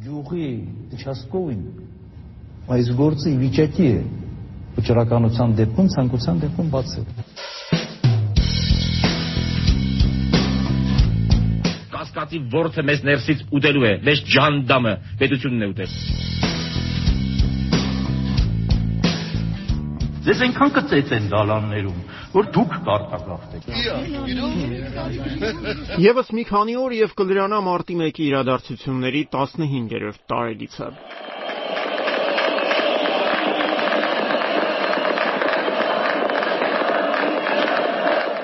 Գյուղի Չասկովին այս գործը իվիճակի է վճռականության դեպքում, ցանկության դեպքում բացել։ Կասկածի ворթը մեզ ներսից ուտելու է, մեզ ջանդամը պետությունն է ուտել։ Ձեզ այնքան կծեծեն դալաններում, որ դուք կարտագաղթեք։ Եվս մի քանի օր եւ կլրանա մարտի 1-ի իրադարձությունների 15-րդ տարելիցը։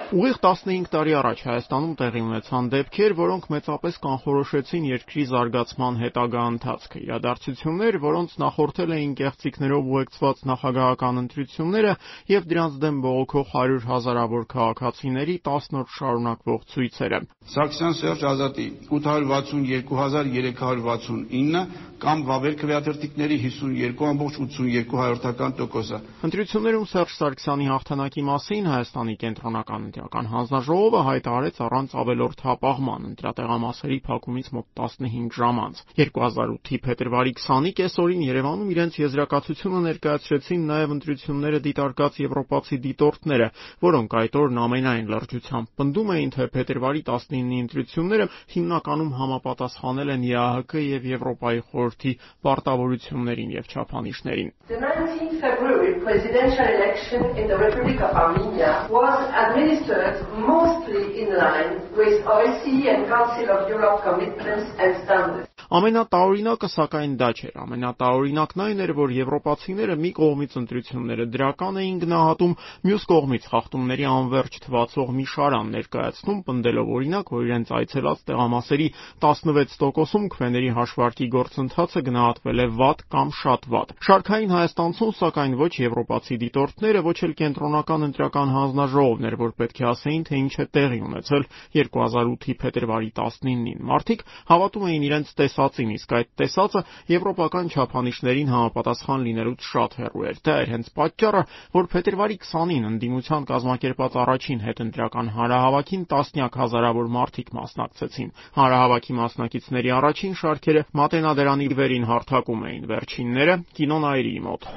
Ուղիղ 15 տարի առաջ Հայաստանում տեղի ունեցան դեպքեր, որոնք մեծապես կանխորոշեցին երկրի զարգացման հետագա ընթացքը։ Իրադարձություններ, որոնց նախորդել էին կեղծիքներով ուղեկցված նախագահական ընտրությունները եւ դրանց դեմ բողոքող 100 հազարավոր քաղաքացիների 10 օր շարունակվող ցույցերը։ Սարգսյան Սերժ Ազատի 862369 կամ Վավեր քվեաթերթիկների 52.82%-ը։ Ընտրություններում Սերժ Սարգսյանի հաղթանակի մասին Հայաստանի կենտրոնական ընտրական հանձնաժողովը հայտարարեց առանց ավելորդ հապաղման ընտրատեղամասերի փակումից մոտ 15 ժամ անց։ 2008-ի փետրվարի 20-ի կեսօրին Երևանում իրենց եզրակացությունը ներկայացրեցին նաև ընտրությունները դիտարկած եվրոպացի դիտորդները, որոնք այդ օրն ամենայն լրջությամբ պնդում էին, թե փետրվարի 19-ի ընտրությունները հիմնականում համապատասխանել են ԵԱՀԿ եւ Եվրոպայի խորհրդի պարտավորություններին եւ չափանիշներին։ The 19th February presidential election in the Republic of Armenia was administered mostly in line with OSCE and Council of Europe commitments and standards. Ամենատաօրինակը սակայն դա չէր։ Ամենատաօրինակն այն էր, որ եվրոպացիները մի կողմից ընտրությունները դրական էին գնահատում, մյուս կողմից խախտումների անverջ թվացող մի շարան ներկայացնում, պնդելով օրինակ, որ իրենց այցելած տեղամասերի 16%-ում քվեների հաշվարկի գործընթացը գնահատվել է վատ կամ շատ վատ։ Շարքային Հայաստանցուն սակայն ոչ եվրոպացի դիտորդները, ոչ էլ կենտրոնական ընտրական հանձնաժողովն էր, որ պետք է ասեին, թե ինչ է տեղի ունեցել 2008-ի փետրվարի 19-ին։ Մարդիկ հավատում էին իրենց տեսածին, իսկ այդ տեսածը եվրոպական չափանիշներին համապատասխան լինելուց շատ հեռու էր։ Դա էր հենց պատճառը, որ փետրվարի 20-ին ընդդիմության կազմակերպած առաջին հետընտրական հանրահավաքին տասնյակ հազարավոր մարդիկ մասնակցեցին։ Հանրահավաքի մասնակիցների առաջին շարքերը Մատենադարանի վերին հարթակում էին, վերջինները կինոնայրի մոտ։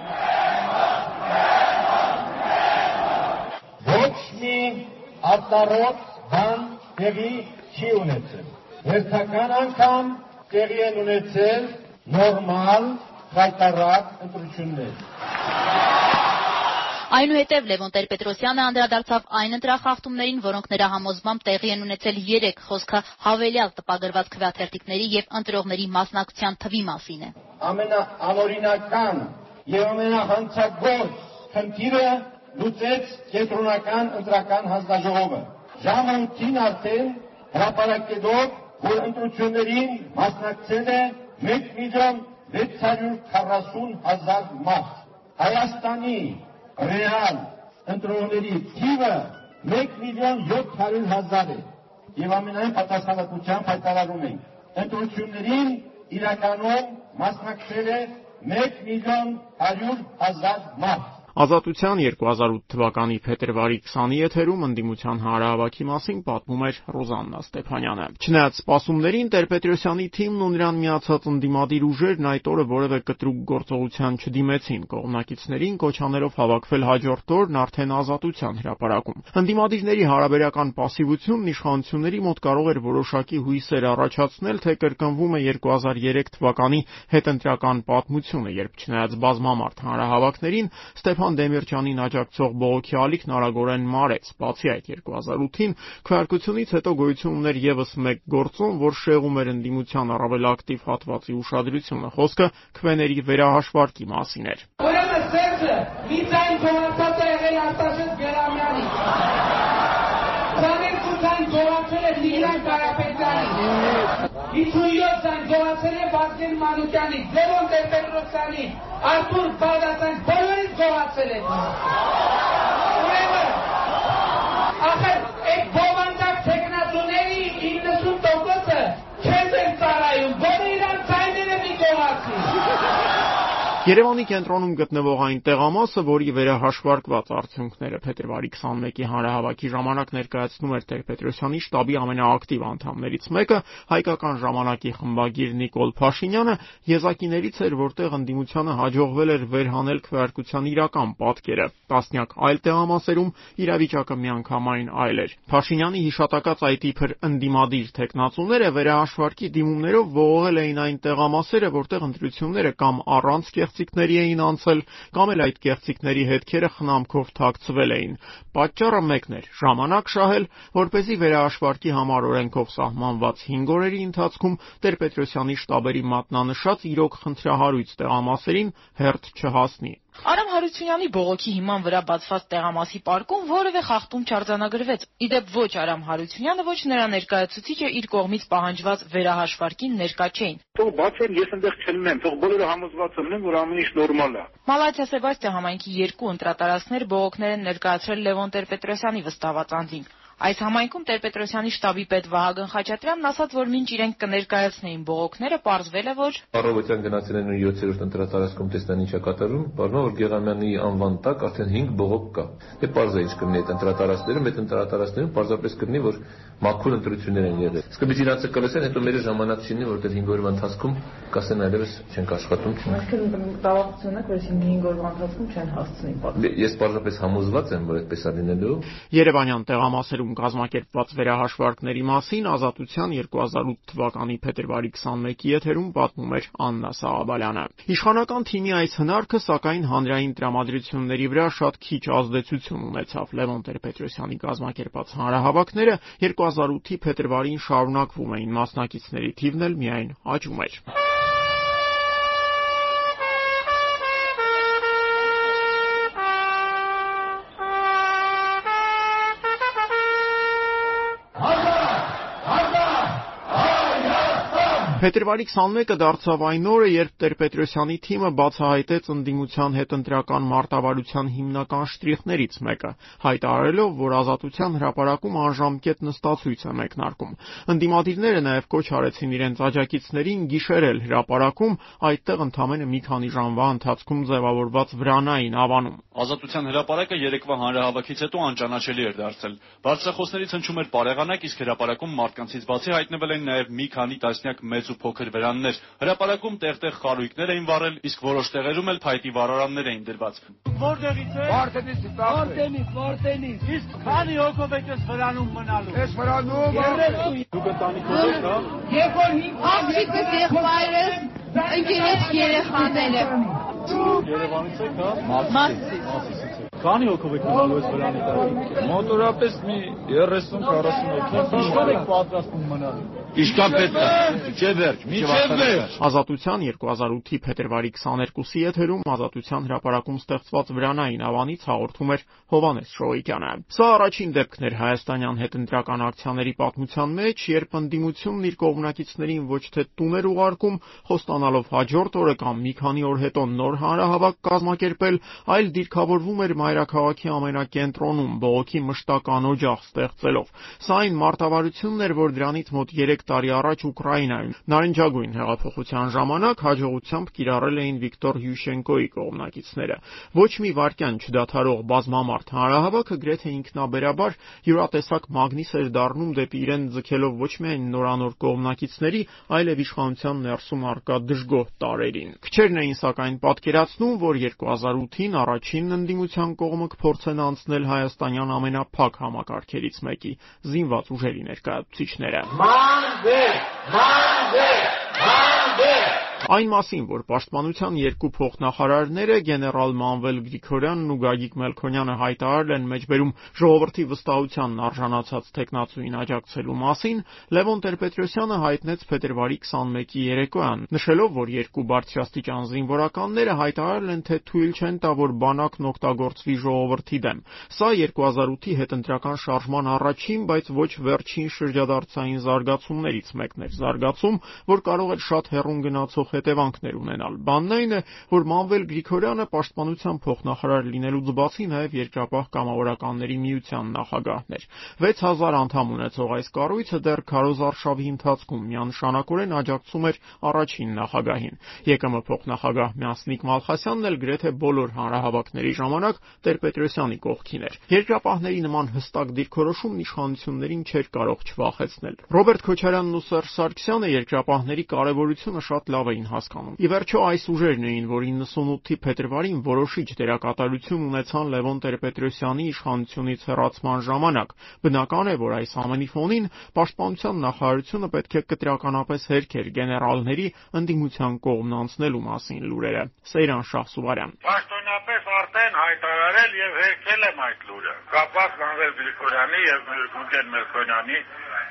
Ոչ մի արտարոց բան տեղի չի ունեցել։ Հերթական անգամ տեղի են ունեցել նորմալ հայտարար ընտրություններ։ Այնուհետև Լևոն Տեր-Պետրոսյանը անդրադարձավ այն ընտրախախտումներին, որոնք նրա համոզմամբ տեղի են ունեցել 3 խոսքը հավելյալ տպագրված քվեաթերթիկների եւ ընտրողների մասնակցության թվի մասին է։ Ամենաանօրինական եւ ամենահանցագործ խնդիրը լուծեց կենտրոնական ընտրական հանձնաժողովը։ Ժամը 8-ին արդեն հրապարակելով, որ ընտրություններին մասնակցել է 1 միլիոն 640 հազար մարդ։ Հայաստանի ռեալ ընտրողների թիվը 1 միլիոն 700 հազար է։ Եվ ամենայն պատասխանատվությամբ հայտարարում ենք. Ընտրություններին իրականում մասնակցել է 1 միլիոն 100 հազար մարդ։ Ազատության 2008 թվականի փետրվարի 20-ի եթերում ընդդիմության հանրահավաքի մասին պատմում էր Ռոզաննա Ստեփանյանը։ Չնայած սպասումներին Տեր-Պետրոսյանի թիմն ու նրան միացած ընդդիմադիր ուժերն այդ օրը որևէ կտրուկ գործողության չդիմեցին, կողմնակիցներին կոչաներով հավաքվել հաջորդ օրն արդեն Ազատության հրապարակում։ Ընդդիմադիրների հարաբերական պասիվությունն իշխանությունների մոտ կարող էր որոշակի հույսեր առաջացնել, թե կրկնվում է 2003 թվականի հետընտրական պատմությունը, երբ չնայած բազմամարդ հանրահավաքներին Ստեփանյանը Ստեփան Դեմիրճյանին աջակցող բողոքի ալիքն արագորեն մարեց։ Բացի այդ 2008-ին քվեարկությունից հետո գոյություն ուներ եւս մեկ գործոն, որ շեղում էր ընդդիմության առավել ակտիվ հատվածի ուշադրությունը։ Խոսքը քվեների վերահաշվարկի մասին էր։ Ուրեմն Սերժը մի ձայն փոխանցած է եղել Արտաշես Գերամյանի։ 22 ձայն փոխանցել է Տիգրան Կարապետյանի։ 57 ձայն փոխանցել է Վազգեն Մանուկյանի, Լևոն Տեր-Պետրոսյանի, Արթուր Բաղդասարյան բոլորին փոխանցել են։ Ուրեմն ախր այդ բովանդակ Երևանի կենտրոնում գտնվող այն տեղամասը, որի վերահաշվարկված արդյունքները փետրվարի 21-ի հանրահավաքի ժամանակ ներկայացնում էր Տեր-Պետրոսյանի շտաբի ամենաակտիվ անդամներից մեկը, հայկական ժամանակի խմբագիր Նիկոլ Փաշինյանը, եզակիներից էր, որտեղ ընդդիմությանը հաջողվել էր վերհանել քվեարկության իրական պատկերը։ Տասնյակ այլ տեղամասերում իրավիճակը միանգամայն այլ էր։ Փաշինյանի հիշատակած այդ իբր ընդդիմադիր տեխնացուները վերահաշվարկի դիմումներով ողողել էին այն տեղամասերը, որտեղ ընտրությունները կամ առանց կեղծիքների էին անցել, կամ էլ այդ կեղծիքների հետքերը խնամքով թաքցվել էին։ Պատճառը մեկն էր՝ ժամանակ շահել, որպեսզի վերահաշվարկի համար օրենքով սահմանված 5 օրերի ընթացքում Տեր-Պետրոսյանի շտաբերի մատնանշած իրոք խնդրահարույց տեղամասերին հերթ չհասնի։ Արամ Հարությունյանի բողոքի հիման վրա բացված տեղամասի պարկում որևէ խախտում չարձանագրվեց։ Ի դեպ ոչ Արամ Հարությունյանը, ոչ նրա ներկայացուցիչը իր կողմից պահանջված վերահաշվարկին ներկա չէին։ Թող բացեն, ես այնտեղ չլինեմ, թող բոլորը համոզված լինեն, որ ամեն ինչ նորմալ է։ Մալաթիա Սեբաստիա համայնքի երկու ընտրատարածքներ բողոքներ են ներկայացրել Լևոն Տեր-Պետրոսյանի վստահված անձին։ Այս համայնքում Տեր-Պետրոսյանի շտաբի պետ Վահագն Խաչատրյանն ասաց, որ մինչ իրենք կներկայացնեին բողոքները, պարզվել է, որ Առավոտյան գնացել են 7-րդ ընտրատարածքում տեսնան ինչա կատարվում, բառնա որ Գեղամյանի անվան տակ արդեն 5 բողոք կա։ Դե պարզ է ինչ կլինի այդ ընտրատարածքներում, այդ ընտրատարածքներում պարզապես կլինի, որ մաքուր ընտրություններ են եղել։ Իսկ մի իրանցը կլսեն, հետո մեր ժամանակ չինի, որտեղ 5 օրվա ընթացքում կասեն այլևս չենք աշխատում, չենք։ Այսինքն բավականություն է, որ 5 օրվա ընթացքում չեն հասցնի։ Ես պարզապես համոզված եմ, որ այդպես է լինելու։ Երևանյան տեղամասերում կազմակերպված վերահաշվարկների մասին Ազատության 2008 թվականի փետրվարի 21-ի եթերում պատմում էր Աննա Սաղաբալյանը։ Իշխանական թիմի այս հնարքը սակայն հանրային տրամադրությունների վրա շատ քիչ ազդեցություն ունեցավ։ Լևոն Տեր-Պետրոսյանի կազմակերպած հանրահավաքները 2008-ի փետրվարին շարունակվում էին, մասնակիցների թիվն էլ միայն աճում էր։ Փետրվարի 21-ը դարձավ այն օրը, երբ Տեր-Պետրոսյանի թիմը բացահայտեց ընդդիմության հետ ընտրական մարտավարության հիմնական շտրիխներից մեկը, հայտարարելով, որ Ազատության հրապարակում անժամկետ նստացույց է մեկնարկում։ Ընդդիմադիրները նաև կոչ արեցին իրենց աջակիցներին գիշերել հրապարակում, այդտեղ ընդամենը մի քանի ժամվա ընթացքում ձևավորված վրանային ավանում։ Ազատության հրապարակը երեկվա հանրահավաքից հետո անճանաչելի էր դարձել։ Բարձրախոսներից հնչում էր բարեղանակ, իսկ հրապարակում մարդկանցից բացի հայտնվել են նաև մի քանի տասնյակ մեծ ու փոքր վրաններ։ Հրապարակում տեղ-տեղ խարույկներ էին վառել, իսկ որոշ տեղերում էլ փայտի վառարաններ էին դրված։ Որտեղից է։ Վարդենից Վարդենից, Վարդենից։ Իսկ քանի հոգով եք այս վրանում մնալու։ Այս վրանում Դուք ընտանիքով եք, հա։ Երբ որ 5 Աղջիկս եղբայրս, ընկերոջ երեխաները։ Երևանից եք, հա։ Մասիսից։ Մասիսից Քանի հոգով եք մնալու այս վրանի տակ։ Մոտորապես մի 30-40 հոգով։ Ինչքան եք պատրաստվում մնալու։ Ինչքան պետք է։ Չէ վերջ, միջև վերջ։ Ազատության 2008-ի փետրվարի 22-ի եթերում Ազատության հրապարակում ստեղծված վրանային ավանից հաղորդում էր Հովանես Շոյիկյանը։ Սա առաջին դեպքն էր հայաստանյան հետընտրական ակցիաների պատմության մեջ, երբ ընդդիմությունն իր կողմնակիցներին ոչ թե տուն էր ուղարկում, խոստանալով հաջորդ օրը կամ մի քանի օր հետո նոր հանրահավաք կազմակերպել, այլ դիրքավորվում էր մայրաքաղաքի ամենակենտրոնում բողոքի մշտական օջախ ստեղծելով։ Սա այն մարտավարությունն էր, որ դրանից մոտ 3 տարի առաջ Ուկրաինայում նարնջագույն հեղափոխության ժամանակ հաջողությամբ կիրառել էին Վիկտոր Յուշենկոյի կողմնակիցները։ Ոչ մի վարքյան չդադարող բազմամարդ հանրահավաքը գրեթե ինքնաբերաբար յուրատեսակ մագնիս էր դառնում դեպի իրեն ձգելով ոչ միայն նորանոր կողմնակիցների, այլև իշխանության ներսում արկա դժգոհ տարերին։ Քչերն էին սակայն պատկերացնում, որ 2008-ին առաջին ընդդիմության կողմը կփորձեն անցնել հայաստանյան ամենափակ համակարգերից մեկի՝ զինված ուժերի ներկայացուցիչները։ Մանվե, մանվե, մանվե Այն մասին, որ Պաշտպանության երկու փոխնախարարները գեներալ Մանվել Գրիգորյանն ու Գագիկ Մելքոնյանը հայտարարել են մեջբերում ժողովրդի վստահությանն արժանացած տեխնացուին աջակցելու մասին, Լևոն Տեր-Պետրոսյանը հայտնեց փետրվարի 21-ի երեկոյան, նշելով, որ երկու բարձրաստիճան զինվորականները հայտարարել են, թե թույլ չեն տա, որ բանակն օգտագործվի ժողովրդի դեմ։ Սա 2008-ի հետընտրական շարժման առաջին, բայց ոչ վերջին շրջադարձային զարգացումներից մեկն էր։ Զարգացում, որ կարող էր շատ հեռուն գնացող հետևանքներ ունենալ։ Բանն այն է, որ Մանվել Գրիգորյանը պաշտպանության փոխնախարար լինելուց բացի նաև երկրապահ կամավորականների միության նախագահն էր։ 6000 անդամ ունեցող այս կառույցը դեռ քարոզարշավի ընթացքում միանշանակորեն աջակցում էր առաջին նախագահին։ ԵԿՄ փոխնախագահ Մյասնիկ Մալխասյանն էլ գրեթե բոլոր հանրահավաքների ժամանակ Տեր-Պետրոսյանի կողքին էր։ Երկրապահների նման հստակ դիրքորոշումն իշխանություններին չէր կարող չվախեցնել։ Ռոբերտ Քոչարյանն ու Սերժ Սարգսյանը երկրապահների կարևորությունը շատ լավ էին հասկանում։ Ի վերջո այս ուժերն էին, որ 98-ի փետրվարին որոշիչ դերակատարություն ունեցան Լևոն Տեր-Պետրոսյանի իշխանությունից հեռացման ժամանակ։ Բնական է, որ այս ամենի ֆոնին պաշտպանության նախարարությունը պետք է կտրականապես հերքեր գեներալների ընդդիմության կողմն անցնելու մասին լուրերը։ Սեյրան Շահսուվարյան Պաշտոնապես արդեն հայտարարել եւ հերքել եմ այդ լուրը։ Կապված Մանվել Գրիգորյանի եւ Գուրգեն Մերկոնյանի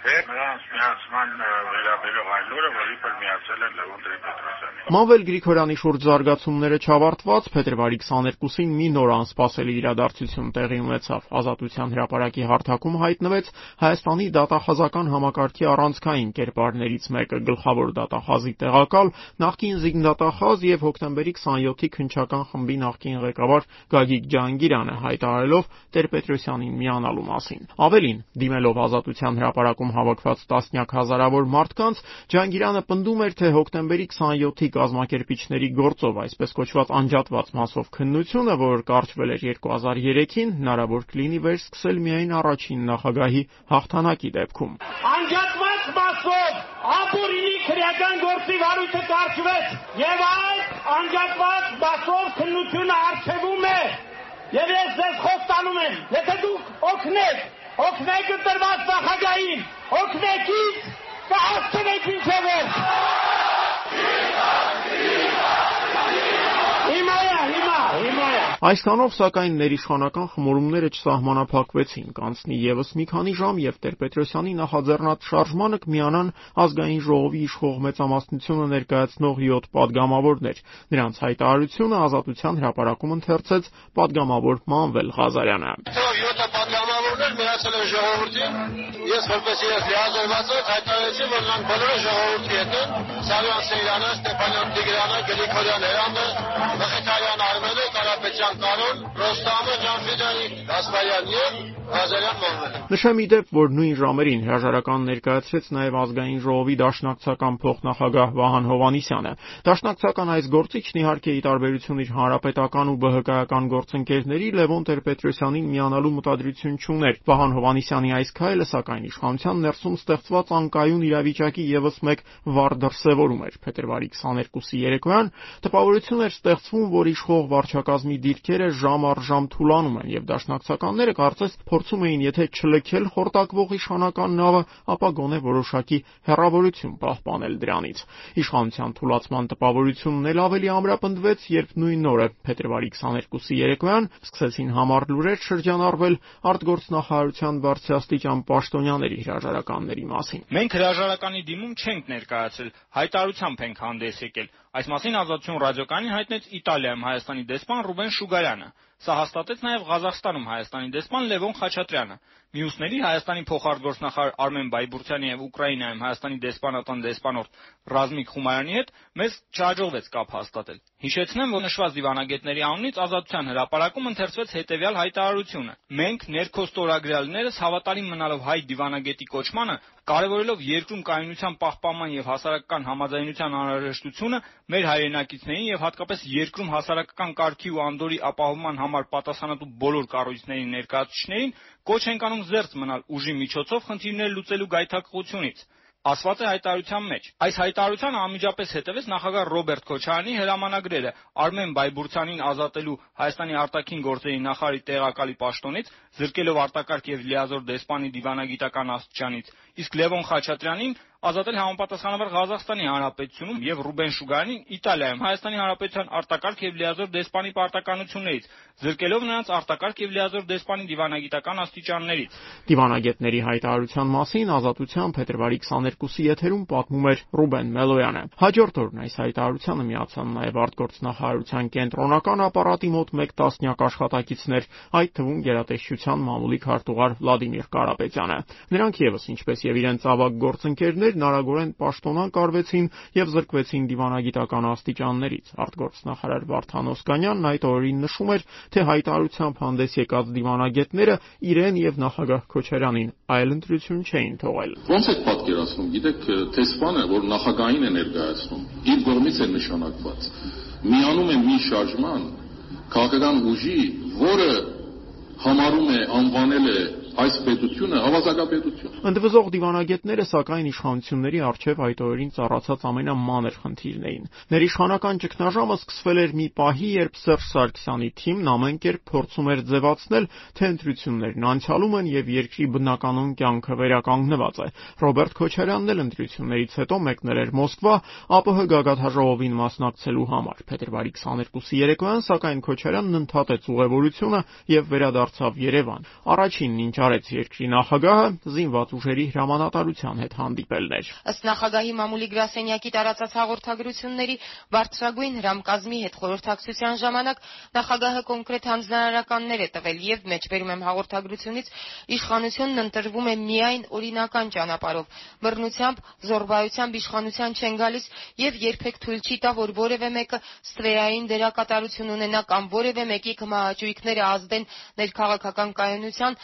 հետ նրանց միացման վերաբերող այն լուրը, որ իբր միացել են Լևոն Տեր-Պետրոսյանին։ Մանվել Գրիգորյանի շուրջ զարգացումները չավարտված փետրվարի 22-ին մի նոր անսպասելի իրադարձություն տեղի ունեցավ։ Ազատության հրապարակի հարթակում հայտնվեց Հայաստանի դատախազական համակարգի առանցքային կերպարներից մեկը գլխավոր դատախազի տեղակալ նախկին զինդատախազ եւ հոկտեմբերի 27-ի քնչական խմբի նախկին ղեկավար Գագիկ Ջահանգիրյանը հայտարարելով Տեր-Պետրոսյանին միանալու մասին։ Ավելին, դիմելով Ազատության հրապարակում հավաքված տասնյակ հազարավոր մարդկանց, Ջահանգիրյանը պնդում էր, թե հոկտեմբերի 27-ի կազմակերպիչների գործով այսպես կոչված անջատված մասով քննությունը, որ կարճվել էր 2003-ին, հնարավոր կլինի վերսկսել միայն առաջին նախագահի հաղթանակի դեպքում։ Անջատված մասով ապուրինի քրեական գործի վարույթը կարճվեց եւ այդ անջատված մասով քննությունը արժևում է եւ ես ձեզ խոս տանում եմ եթե դուք օգնեք օգնեք ընտրված նախագահին, օգնեք ինձ, կհասցնեք ինչևէր։ Այսքանով սակայն ներիշխանական խմորումները չսահմանափակվեցին։ Կանցնի եւս մի քանի ժամ եւ Տեր-Պետրոսյանի նախաձեռնած շարժմանը կմիանան ազգային ժողովի իշխող մեծամասնությունը ներկայացնող 7 падգամավորներ։ Նրանց հայտարարությունը ազատության հրապարակում ընթերցեց падգամավոր Մանվել Ղազարյանը։ 7 падգամավոր ժողովուրդն էլ միացել է ժողովրդին։ Ես որպես երեսի ազերված հայտարարեցի, որ նրանք բոլորը ժողովրդի հետ են։ Սարյան Սեյրանը, Ստեփանյան Տիգրանը, Գրիգորյան Հերանը, Մխիթարյան Արմենը, Կարապետյան Կարոն, Ռոստամը, Ջանֆիդյանի Գասպարյան եւ Ղազարյան Մանվել։ Նշեմ ի դեպ, որ նույն ժամերին հրաժարական ներկայացրեց նաև ազգային ժողովի դաշնակցական փոխնախագահ Վահան Հովանիսյանը։ Դաշնակցական այս գործիչն իհարկե ի տարբերություն իր հանրապետական ու ԲՀԿ-ական գործընկերների Լևոն Տեր-Պետրոսյանին միանալու մտադրություն չուներ։ Վահան Հովանիսյանի այս քայլը սակայն իշխանության ներսում ստեղծված անկայուն իրավիճակի եւս մեկ վառ դրսևորում էր։ Փետրվարի 22-ի երեկոյան տպավորություն էր ստեղծվում, որ իշխող վարչակազմի դիրքերը ժամ առ ժամ թուլանում են եւ դաշնակցականները կարծես փորձում էին եթե չլքել խորտակվող իշխանական նավը, ապա գոնե որոշակի հերավորություն պահպանել դրանից։ Իշխանության թուլացման տպավորությունն էլ ավելի ամրապնդվեց, երբ նույն օրը փետրվարի 22-ի երեկոյան սկսեցին համառ լուրեր շրջանառվել արտգործնախարարության բարձրաստիճան պաշտոնյաների հրաժարականների մասին։ Մենք հրաժարականի դիմում չենք ներկայացել, հայտարարությամբ ենք հանդես եկել։ Այս մասին Ազատություն ռադիոկայանին հայտնեց Իտալիայում Հայաստանի դեսպան Ռուբեն Շուգարյանը։ Սա հաստատեց նաև Ղազախստանում Հայաստանի դեսպան Լևոն Խաչատրյանը։ Մյուսների Հայաստանի փոխարտգործնախարար Արմեն Բայբուրցյանի եւ Ուկրաինայում Հայաստանի դեսպանատան դեսպանորդ Ռազմիկ Խումարյանի հետ մեզ չհաջողվեց կապ հաստատել։ Հիշեցնեմ, որ նշված դիվանագետների անունից Ազատության հրապարակում ընթերցվեց հետևյալ հայտարարությունը. Մենք ներքո ստորագրյալներս հավատարիմ մնալով հայ դիվանագետի կոչմանը Կարևորելով երկրում կայունության պահպանման եւ հասարակական համաձայնության անհրաժեշտությունը, մեր հայրենակիցներին եւ հատկապես երկրում հասարակական կարգի ու անդորրի ապահովման համար պատասխանատու բոլոր կառույցների ներկայացուցիչներին կոչ ենք անում զերծ մնալ ուժի միջոցով խնդիրներ լուծելու գայթակղությունից ասված է հայտարարության մեջ։ Այս հայտարարությանը անմիջապես հետևեց նախագահ Ռոբերտ Քոչարյանի հրամանագրերը Արմեն Բայբուրցյանին ազատելու Հայաստանի արտաքին գործերի նախարարի տեղակալի պաշտոնից, զրկելով արտակարգ եւ լիազոր դեսպանի դիվանագիտական աստիճանից, իսկ Լևոն Խաչատրյանին ազատել համապատասխանաբար Ղազախստանի Հանրապետությունում եւ Ռուբեն Շուգարյանին Իտալիայում Հայաստանի Հանրապետության արտակարգ եւ լիազոր դեսպանի պարտականություններից, զրկելով նրանց արտակարգ եւ լիազոր դեսպանի դիվանագիտական աստիճաններից։ Դիվանագետների հայտարարության մասին ազատության փետրվարի 22-ի եթերում պատմում էր Ռուբեն Մելոյանը։ Հաջորդ օրն այս հայտարարությանը միացան նաև արտգործնախարարության կենտրոնական ապարատի մոտ 1 տասնյակ աշխատակիցներ, այդ թվում գերատեսչության մամուլի քարտուղար Վլադիմիր Կարապետյանը։ Նրանք եւս ինչպես եւ իրենց ավագ գործընկերներ զինվորներն արագորեն պաշտոնանկ արվեցին եւ զրկվեցին դիվանագիտական աստիճաններից։ Արտգործնախարար Վարդան Օսկանյանն այդ օրերին նշում էր, թե հայտարարությամբ հանդես եկած դիվանագետները իրեն եւ նախագահ Քոչարյանին այլ ընտրություն չէին թողել։ Ոնց եք պատկերացնում, գիտեք, տեսփանը, որ նախագահային է ներկայացնում, իր կողմից է նշանակված, միանում է մի շարժման քաղաքական ուժի, որը համարում է անվանել է այս պետությունը ավազակապետություն։ Ընդվզող դիվանագետները սակայն իշխանությունների արչև այդ օրերին ծառացած ամենամանր խնդիրն էին։ Ներիշխանական ճգնաժամը սկսվել էր մի պահի, երբ Սերժ Սարգսյանի թիմն ամեն կերպ փորձում էր ձևացնել, թե ընտրություններն անցյալում են եւ երկրի բնականon կյանքը վերականգնված է։ Ռոբերտ Քոչարյանն էլ ընտրություններից հետո մեկնել էր Մոսկվա ԱՊՀ գագաթաժողովին մասնակցելու համար։ Փետրվարի 22-ի երեկոյան սակայն Քոչարյանն ընդհատեց ուղևորությունը եւ վերադարձավ Երևան։ Առաջինն ինչ արեց երկրի նախագահը զինված ուժերի հրամանատարության հետ հանդիպելն էր։ Ըստ նախագահի մամուլի գրասենյակի տարածած հաղորդագրությունների բարձրագույն հրամկազմի հետ խորհրդակցության ժամանակ նախագահը կոնկրետ հանձնարարականներ է տվել եւ մեջբերում եմ հաղորդագրությունից իշխանությունն ընտրվում է միայն օրինական ճանապարհով բռնությամբ զորբայությամբ իշխանության չեն գալիս եւ երբեք թույլ չի տա որ որևէ մեկը ստվերային դերակատարություն ունենա կամ որևէ մեկի կմահաճույքները ազդեն ներքաղաքական կայունության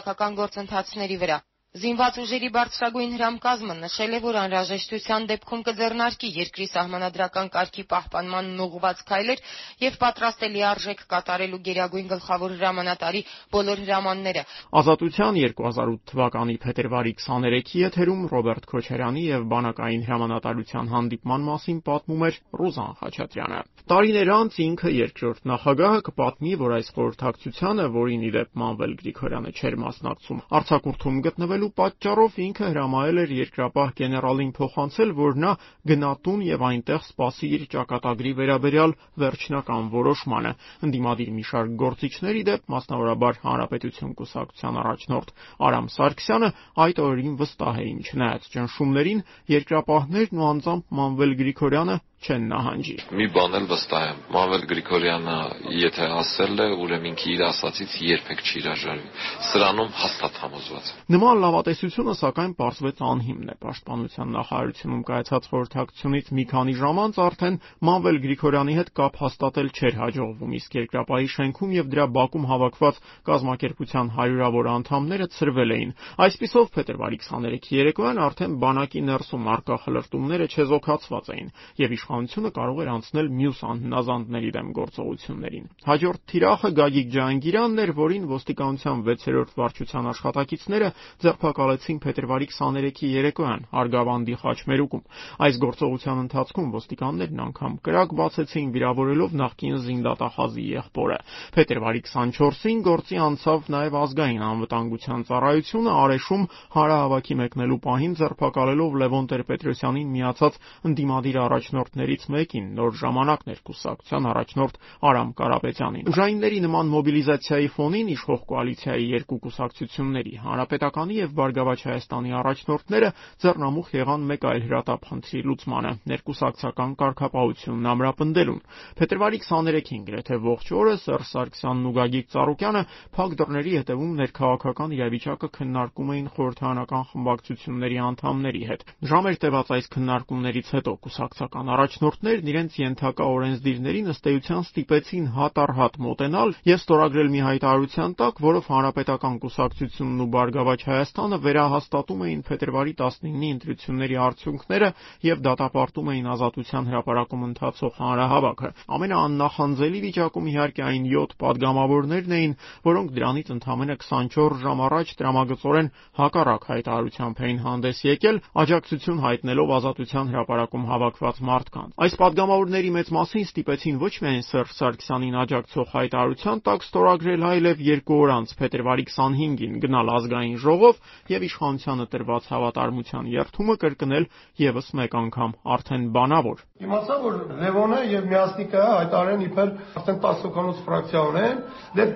քաղաքական գործընթացների վրա։ Զինված ուժերի բարձրագույն հրամկազմը նշել է, որ անհրաժեշտության դեպքում կձեռնարկի երկրի սահմանադրական կարգի պահպանմանն ուղղված քայլեր եւ պատրաստ է լիարժեք կատարելու Գերագույն գլխավոր հրամանատարի բոլոր հրամանները։ Ազատության 2008 թվականի փետրվարի 23-ի եթերում Ռոբերտ Քոչարյանի եւ բանակային հրամանատարության հանդիպման մասին պատմում էր Ռուզան Խաչատրյանը։ Տարիներ անց ինքը երկրորդ նախագահը կպատմի, որ այս խորհրդակցությանը, որին ի դեպ Մանվել Գրիգորյանը չէր մասնակցում, Արցակուրտում գտնվել գտնվելու պատճառով ինքը հրամայել էր երկրապահ գեներալին փոխանցել, որ նա գնա տուն եւ այնտեղ սպասի իր ճակատագրի վերաբերյալ վերջնական որոշմանը։ Ընդդիմադիր մի շարք գործիչների դեպ, մասնավորաբար Հանրապետություն կուսակցության առաջնորդ Արամ Սարգսյանը այդ օրերին վստահ էին, չնայած ճնշումներին, երկրապահներն ու անձամբ Մանվել Գրիգորյանը չեն նահանջի։ Մի բան էլ վստահ եմ, Մանվել Գրիգորյանը եթե ասել է, ուրեմն ինքը իր ասացից երբեք չի հրաժարվի։ Սրանում հաստատ համոզված եմ։ Նման լավատեսությունը սակայն պարզվեց անհիմն է։ Պաշտպանության նախարարությունում կայացած խորհրդակցությունից մի քանի ժամ անց արդեն Մանվել Գրիգորյանի հետ կապ հաստատել չէր հաջողվում, իսկ երկրապահի շենքում եւ դրա բակում հավաքված կազմակերպության հարյուրավոր անդամները ցրվել էին։ Այսպիսով փետրվարի 23-ի երեկոյան արդեն բանակի ներսում արկա խլրտումները չեզոքացված էին եւ իշխանությունը կարող էր անցնել մյուս անհնազանդների դեմ գործողություններին։ Հաջորդ թիրախը Գագիկ Ջահանգիրանն էր, որին ոստիկանության 6-րդ վարչության աշխատակիցները ձերբակալեցին փետրվարի 23-ի երեկոյան Արգավանդի խաչմերուկում։ Այս գործողության ընթացքում ոստիկաններն անգամ կրակ բացեցին վիրավորելով նախկին զինդատախազի եղբորը։ Փետրվարի 24-ին գործի անցավ նաև ազգային անվտանգության ծառայությունը Արեշում հարահավաքի մեկնելու պահին ձերբակալելով Լևոն Տեր-Պետրոսյանին միացած ընդդիմադիր առաջնորդ առաջնորդներից մեկին նոր ժամանակներ կուսակցության առաջնորդ Արամ Կարապետյանին։ Ուժայինների նման մոբիլիզացիայի ֆոնին իշխող կոալիցիայի երկու կուսակցությունների Հանրապետականի եւ Բարգավաճ Հայաստանի առաջնորդները ձեռնամուխ եղան մեկ այլ հրատապ խնդրի լուծմանը՝ ներկուսակցական կարգապահությունն ամրապնդելուն։ Փետրվարի 23-ին գրեթե ողջ օրը Սերժ Սարգսյանն ու Գագիկ Ծառուկյանը փակ դռների հետևում ներքաղաքական իրավիճակը քննարկում էին խորհրդարանական խմբակցությունների անդամների հետ։ Ժամեր տևած այս քննարկումներից հետո կուսակցական առաջնորդներն իրենց ենթակա օրենսդիրներին ըստ էության ստիպեցին հատ առ հատ մոտենալ եւ ստորագրել մի հայտարարության տակ, որով Հանրապետական կուսակցությունն ու Բարգավաճ Հայաստանը վերահաստատում էին փետրվարի 19-ի ընտրությունների արդյունքները եւ դատապարտում էին Ազատության հրապարակում ընթացող հանրահավաքը։ Ամենաաննախանձելի վիճակում իհարկե այն 7 падգամավորներն էին, որոնք դրանից ընդամենը 24 ժամ առաջ տրամագծորեն հակառակ հայտարարությամբ էին հանդես եկել, աջակցություն հայտնելով Ազատության հրապարակում հավաքված մարդկանց մարդկանց։ Այս պատգամավորների մեծ մասին ստիպեցին ոչ միայն Սերժ Սարգսյանին աջակցող հայտարարության տակ ստորագրել, այլև երկու օր անց՝ փետրվարի 25-ին գնալ Ազգային ժողով և իշխանությանը տրված հավատարմության երդումը կրկնել ևս մեկ անգամ, արդեն բանավոր։ Իմացա, որ Լևոնը և Միասնիկը հայտարարել են իբր արդեն 10 հոգանոց ֆրակցիա ունեն, դե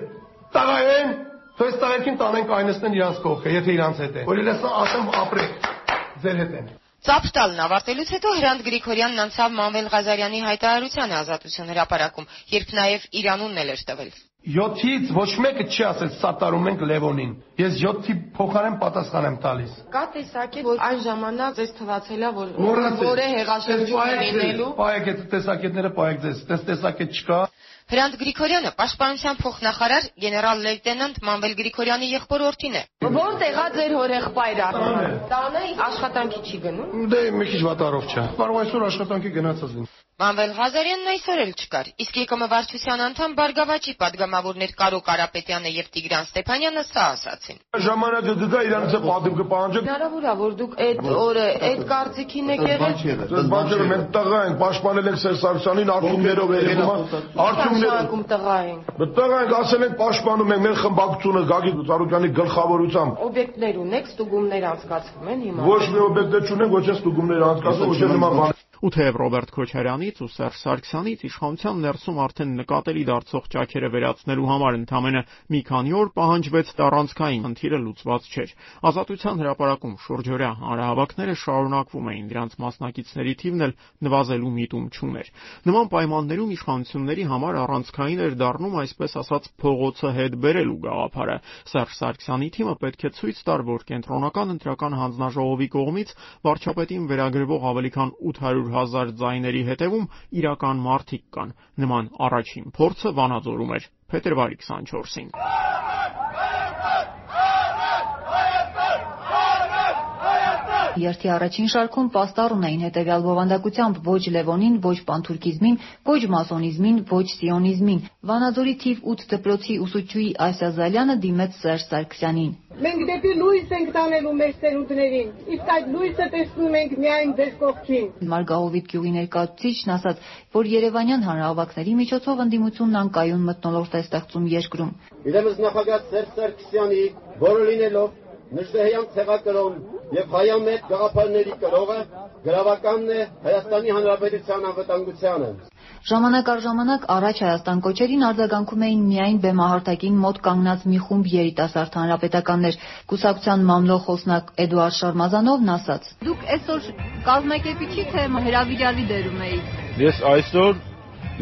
տղայեն, թող այս տղերքին տանենք այնստեն իրանց կողքը, եթե իրանց հետ է։ Որ իրենց ասեմ ապրեք, ձեր հետ են։ Ծափ տալն ավարտելուց հետո Հրանտ Գրիգորյանն անցավ Մանվել Ղազարյանի հայտարարությանը Ազատություն հրապարակում, երբ նաև իր անունն էլ էր տվել։ 7-ից ոչ մեկը չի ասել սատարում ենք Լևոնին։ Ես 7-ի փոխարեն պատասխան եմ տալիս։ Կա տեսակետ, որ այն ժամանակ ձեզ թվացել է, որ որը հեղաշրջում լինելու։ Պայեք այդ տեսակետները, պայեք ձեզ։ Տես տեսակետ չկա։ Հրանտ Գրիգորյանը պաշտպանության փոխնախարար գեներալ լեյտենանտ Մանվել Գրիգորյանի եղբոր-որդին է։ Որտեղ է ձեր հորեղբայրը։ Տանը աշխատանքի չի գնում։ Դե մի քիչ վատարով չէ։ Կարող այսօր աշխատանքի գնացած լինի։ Վանվել Ղազարյանն այսօր էլ չկար, իսկ ԵԿՄ վարչության անդամ «Բարգավաճի» պատգամավորներ Կարո Կարապետյանը և Տիգրան Ստեփանյանը սա ասացին. «Ժամանակը գտա, իրանց է պատիվ կպահանջեք»։ Հնարավոր ա, որ դուք էդ օրը էդ կարծիքին եք եղել։ Ձեզ բան չեղել, մենք տղա ենք, պաշտպանել ենք Սերժ Սարգսյանին արցունքներով եղել ա, արցունքներով։ տղա ենք։ Տղա ենք, ասել ենք պաշտպանում ենք մեր խմբակցությունը Գագիկ Ծառուկյանի գլխավորությամբ։ Օբյեկտներ ունեք, ստուգումներ անցկացվում են հիմա։ Ոչ մի օբյեկտ չունենք, ոչ էլ ստուգումներ անցկացվում, ոչ էլ նման բան։ Ու թեև Ռոբերտ Քոչարյանից ու Սերժ Սարգսյանից իշխանության ներսում արդեն նկատելի դարձող ճաքերը վերացնելու համար ընդամենը մի քանի օր պահանջվեց տարանցքային խնդիրը լուծված չէր։ Ազատության հրապարակում շուրջօրյա հանրահավաքները շարունակվում էին, դրանց մասնակիցների թիվն էլ նվազելու միտում չուներ։ Նման պայմաններում իշխանությունների համար առանցքային էր դառնում այսպես ասած փողոցը հետ բերելու գաղափարը։ Սերժ Սարգսյանի թիմը պետք է ցույց տար, որ կենտրոնական ընտրական հանձնաժողովի կողմից վարչապետին վերագրվող ավելի քան 800 հազար ձայների հետևում իրական մարդիկ կան։ Նման առաջին փորձը Վանաձորում էր փետրվարի 24-ին։ Երթի առաջին շարքում պաստառում էին հետևյալ բովանդակությամբ ոչ Լևոնին, ոչ պանթուրքիզմին, ոչ մասոնիզմին, ոչ սիոնիզմին։ Վանաձորի թիվ 8 դպրոցի ուսուցչուհի Ասիա Զալյանը դիմեց Սերժ Սարգսյանին։ Մենք դեպի լույս ենք տանելու մեր ծերունդներին, իսկ այդ լույսը տեսնում ենք միայն ձեր կողքին։ Մարգահովիտ գյուղի ներկայացուցիչն ասաց, որ Երևանյան հանրահավաքների միջոցով ընդդիմությունն անկայուն մթնոլորտ է ստեղծում երկրում։ Իրեմս նախագահ Սերժ Սարգսյանի, որը լինելով Նժդեհյան ցեղակրոն եւ հայամետ գաղափարների կրողը գրավականն է Հայաստանի Հանրապետության անվտանգությանը։ Ժամանակ առ ժամանակ առաջ Հայաստան կոչերին արձագանքում էին միայն բեմահարթակին մոտ կանգնած մի խումբ երիտասարդ հանրապետականներ։ Կուսակցության մամլո խոսնակ Էդուարդ Շարմազանովն ասաց. Դուք այսօր կազմակերպիչի թե հրավիրալի դերում եք։ Ես այսօր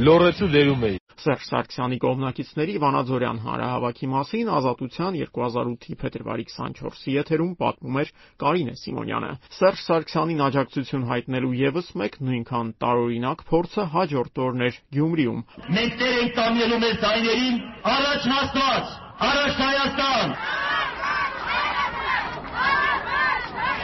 լորեցու դերում եի։ Սերժ Սարգսյանի կողմնակիցների Վանաձորյան հանրահավաքի մասին Ազատության 2008-ի փետրվարի 24-ի եթերում պատմում էր Կարինե Սիմոնյանը։ Սերժ Սարգսյանին աջակցություն հայտնելու եւս մեկ նույնքան տարօրինակ փորձը հաջորդ օրն էր Գյումրիում։ Մենք տեր ենք տանելու մեր ձայներին առաջ Աստված, առաջ Հայաստան։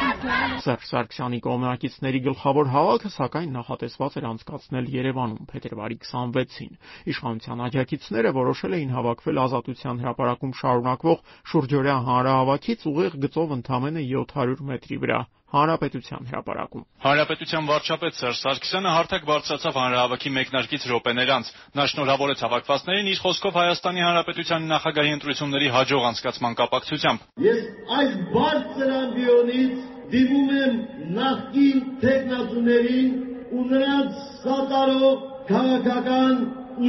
Սերժ Սարգսյանի կողմնակիցների գլխավոր հավաքը սակայն նախատեսված էր անցկացնել Երևանում փետրվարի 26-ին։ Իշխանության աջակիցները որոշել էին հավաքվել Ազատության հրապարակում շարունակվող շուրջօրյա հանրահավաքից ուղիղ գծով ընդամենը 700 մետրի վրա։ Հանրապետության հրապարակում։ Հանրապետության վարչապետ Սերժ Սարգսյանը հարթակ բարձրացավ հանրահավաքի մեկնարկից րոպեներ անց։ Նա շնորհավորեց հավաքվածներին իր խոսքով Հայաստանի Հանրապետության նախագահի ընտրությունների հաջող անցկացման կապակցությամբ։ Ես այս բարձր ամբիոնից դիմում եմ նախկին տեխնացուներին ու նրանց սատարող քաղաքական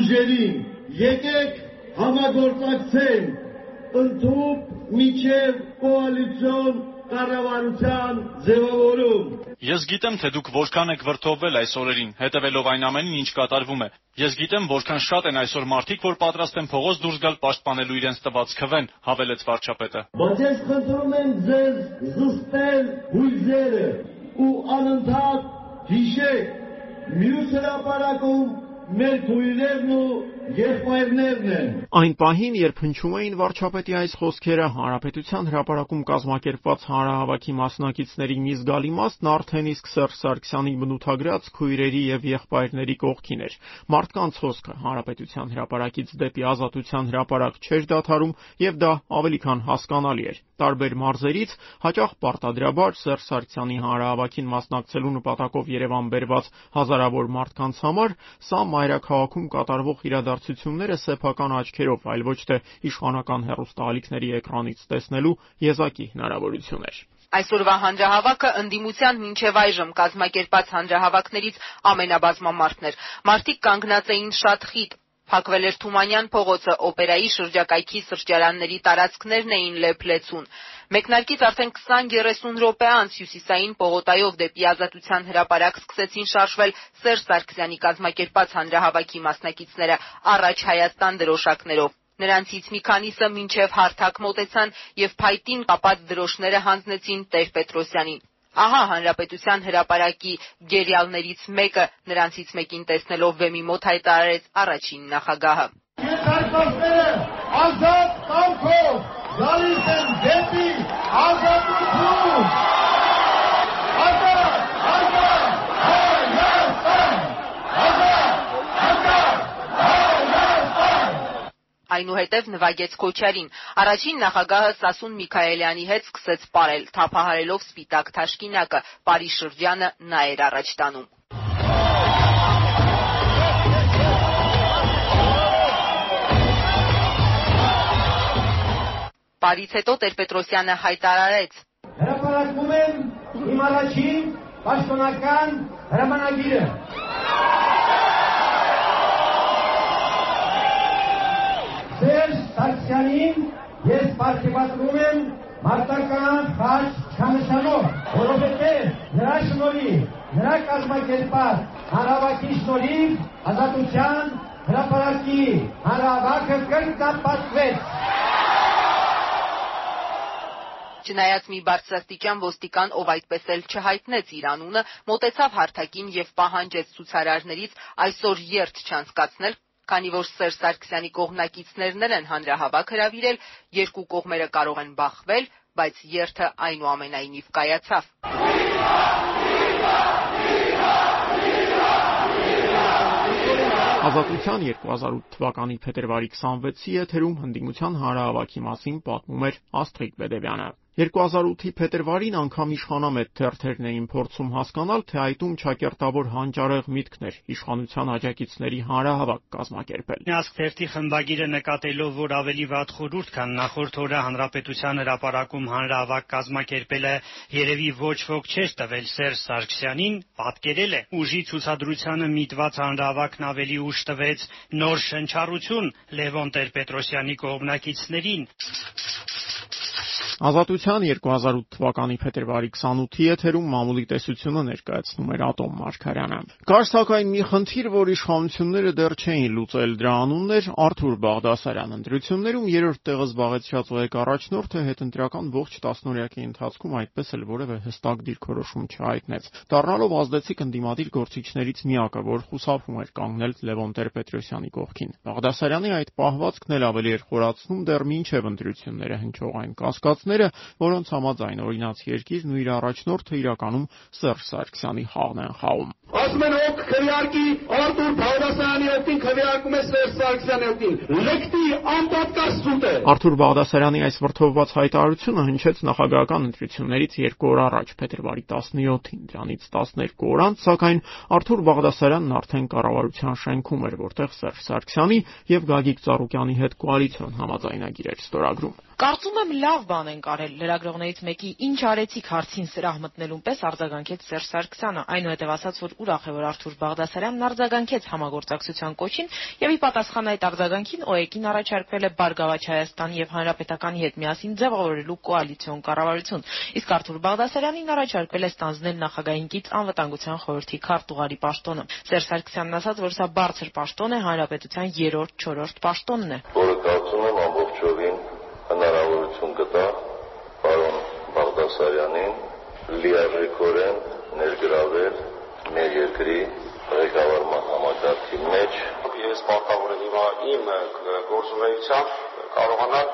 ուժերին։ Եկեք համագործակցենք ընդհանուր միջև կոալիցիոն կառավարության ձևավորում։ Ես գիտեմ, թե դուք որքան եք վրթովվել այս օրերին, հետևելով այն ամենին, ինչ կատարվում է։ Ես գիտեմ, որքան շատ են այսօր մարդիկ, որ պատրաստ են փողոց դուրս գալ պաշտպանելու իրենց տված քվեն, հավելեց վարչապետը։ Բայց ես խնդրում եմ ձեզ զսպել հույզերը ու անընդհատ հիշեք մյուս հրապարակում մեր քույրերն ու եղբայրներն են։ Այն պահին, երբ հնչում էին վարչապետի այս խոսքերը, հանրապետության հրապարակում կազմակերպված հանրահավաքի մասնակիցների մի զգալի մասն արդեն իսկ Սերժ Սարգսյանի բնութագրած քույրերի եւ եղբայրների կողքին էր։ Մարդկանց խոսքը հանրապետության հրապարակից դեպի ազատության հրապարակ չէր դադարում եւ դա ավելի քան հասկանալի էր։ Տարբեր մարզերից հաճախ պարտադրաբար Սերժ Սարգսյանի հանրահավաքին մասնակցելու նպատակով Երևան բերված հազարավոր մարդկանց համար սա մայրաքաղաքում կատարվող իրադարձությունները սեփական աչքերով, այլ ոչ թե իշխանական հեռուստաալիքների էկրանից տեսնելու եզակի հնարավորություն էր։ Այսօրվա հանրահավաքը ընդդիմության մինչև այժմ կազմակերպած հանրահավաքներից ամենաբազմամարտն էր։ Մարդիկ կանգնած էին շատ խիտ, Փակվել էր Թումանյան փողոցը, օպերայի շրջակայքի սրճարանների տարածքներն էին լեփլեցուն։ Մեկնարկից արդեն 20-30 րոպե անց հյուսիսային պողոտայով դեպի Ազատության հրապարակ սկսեցին շարժվել Սերժ Սարգսյանի կազմակերպած հանրահավաքի մասնակիցները առաջ Հայաստան դրոշակներով։ Նրանցից մի քանիսը մինչև հարթակ մոտեցան եւ փայտին կապած դրոշները հանձնեցին Տեր-Պետրոսյանին։ Ահա հանրապետության հրապարակի գերիալներից մեկը նրանցից մեկին տեսնելով վեմի մոտ հայտարարեց առաջին նախագահը։ Երկարքոսները ազատ կամքով գալիս են դեպի ազատություն։ Ազատ, ազատ, Հայաստան, ազատ, ազատ, Հայաստան։ Այնուհետև նվագեց Քոչարին։ Առաջին նախագահը Սասուն Միքայելյանի հետ սկսեց ապարել, թափահարելով սպիտակ թաշկինակը։ Պարի շրջանը նա էր առաջ տանում։ Պարից հետո Տեր-Պետրոսյանը հայտարարեց. Հրապարակում եմ իմ առաջին պաշտոնական հրամանագիրը։ Սերժ Սարգսյանին ես պարգևատրում եմ մարտական խաչ չանշանով, որովհետև նրա շնորհիվ, նրա կազմակերպած հանրավակի շնորհիվ ազատության հրապարակի հանրավակը կրկնապատկվեց։ Չնայած մի բարձրաստիճան ոստիկան, ով այդպես էլ չհայտնեց իր անունը, մոտեցավ հարթակին եւ պահանջեց ցուցարարներից այսօր երթ չանցկացնել, քանի որ Սերժ Սարգսյանի կողմնակիցներն են հանրահավաք հրավիրել, երկու կողմերը կարող են բախվել, բայց երթը այնուամենայնիվ կայացավ։ Ազատության 2008 թվականի փետրվարի 26-ի եթերում հնդիմության հանրահավաքի մասին պատմում էր Աստղիկ Բեդևյանը։ 2008-ի փետրվարին անգամ իշխանամետ թերթերն էին փորձում հասկանալ, թե այդում ճակերտավոր հանճարեղ միտքն էր իշխանության աջակիցների հանրահավաք կազմակերպել։ Ասք թերթի խմբագիրը նկատելով, որ ավելի վատ խորհուրդ քան նախորդ օրը հանրապետության հրապարակում հանրահավաք կազմակերպելը երևի ոչ ոք չէր տվել Սերժ Սարգսյանին, պատկերել է. ուժի ցուցադրությանը միտված հանրահավաքն ավելի ուժ տվեց նոր շնչառություն Լևոն Տեր-Պետրոսյանի կողմնակիցներին։ Ազատության 2008 թվականի փետրվարի 28-ի եթերում մամուլի տեսությունը ներկայացնում էր Ատոմ Մարգարյանը։ Կար սակայն մի խնդիր, որ իշխանությունները դեռ չէին լուծել, դրա անունն էր Արթուր Բաղդասարյան։ Ընտրություններում երրորդ տեղը զբաղեցրած ղեկառաջնորդը հետընտրական ողջ տասնօրյակի ընթացքում այդպես էլ որևէ հստակ դիրքորոշում չհայտնեց։ Դառնալով ազդեցիկ ընդդիմադիր գործիչներից միակը, որ խուսափում էր կանգնել Լևոն Տեր-Պետրոսյանի կողքին։ Բաղդասարյանի այդ պահվածքն էլ ավելի էր խորացնում դեռ մինչև ընտրությունները հնչող այն կասկածները, որոնց համաձայն օրինաց երկիրն ու իր առաջնորդը իրականում Սերժ Սարգսյանի խաղն են խաղում։ Ասում են օգ քվեարկի Արտուր Բաղդասարյանի օգտին քվեարկում է Սերժ Սարգսյանի օգտին։ Լեկտի անպատկաս սուտ է։ Արթուր Բաղդասարյանի այս վրթովված հայտարարությունը հնչեց նախագահական ընտրություններից 2 օր առաջ, փետրվարի 17-ին։ Դրանից 12 օր անց, սակայն Արթուր Բաղդասարյանն արդեն կառավարության շենքում էր, որտեղ Սերժ Սարգսյանի եւ Գագիկ Ծառուկյանի հետ կոալիցիոն համաձայնագիր էր ստորագրում։ Կարծում եմ լավ բան են կարել լրագրողներից մեկի ինչ արեցիք հարցին սրահ մտնելուն պես արձագանքեց Սերժ Սարգսյանը, այնուհետև ասաց, որ ուրախ է, որ Արթուր Բաղդասարյանն արձագանքեց համագործակցության կոչին եւ ի պատասխան այդ արձագանքին ՕԵԿ-ին առաջարկվել է Բարգավաճ Հայաստանի եւ Հանրապետականի հետ միասին ձևավորելու կոալիցիոն կառավարություն, իսկ Արթուր Բաղդասարյանին առաջարկվել է ստանձնել նախագահին կից անվտանգության խորհրդի քարտուղարի պաշտոնը։ Սերժ Սարգսյանն ասաց, որ սա բարձր պաշտոն է, հանրապետության 3-4-րդ պաշտոնն է։ կարծում եմ ամբողջովին հնարավորություն կտա պարոն Բաղդասարյանին լիարժեքորեն ներգրավել մեր երկրի ղեկավարման համակարգի մեջ։ Ես պարտավոր եմ հիմա իմ գործունեությամբ կարողանալ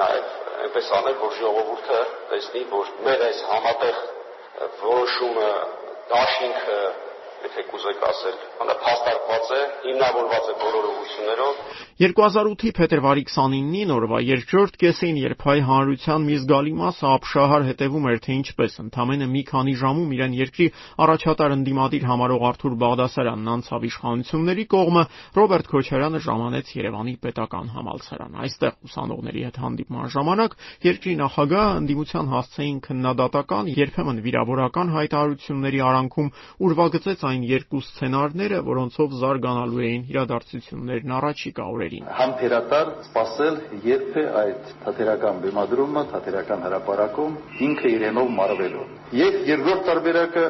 նաև այնպես անել, որ ժողովուրդը տեսնի, որ մեր այս համատեղ որոշումը, դաշինքը եթե կուզեք ասել, հաստատված է, հիմնավորված է բոլոր ուղղություններով։ 2008-ի փետրվարի 29-ին օրվա երկրորդ կեսին, երբ հայ հանրության մի զգալի մասը ապշահար հետևում էր, թե ինչպես ընդամենը մի քանի ժամում իրեն երկրի առաջատար ընդդիմադիր համարող Արթուր Բաղդասարյանն անցավ իշխանությունների կողմը, Ռոբերտ Քոչարյանը ժամանեց Երևանի պետական համալսարան։ Այստեղ ուսանողների հետ հանդիպման ժամանակ երկրի նախագահը ընդդիմության հասցեին քննադատական, երբեմն վիրավորական հայտարարությունների արանքում ուրվագծեց այն երկու սցենարները, որոնցով զարգանալու էին իրադարձություններն առաջիկա օրերին։ Համբերատար սպասել երբ է այդ թատերական բեմադրումը, թատերական հրապարակում ինքը իրենով մարվելու։ Եվ երկրորդ տարբերակը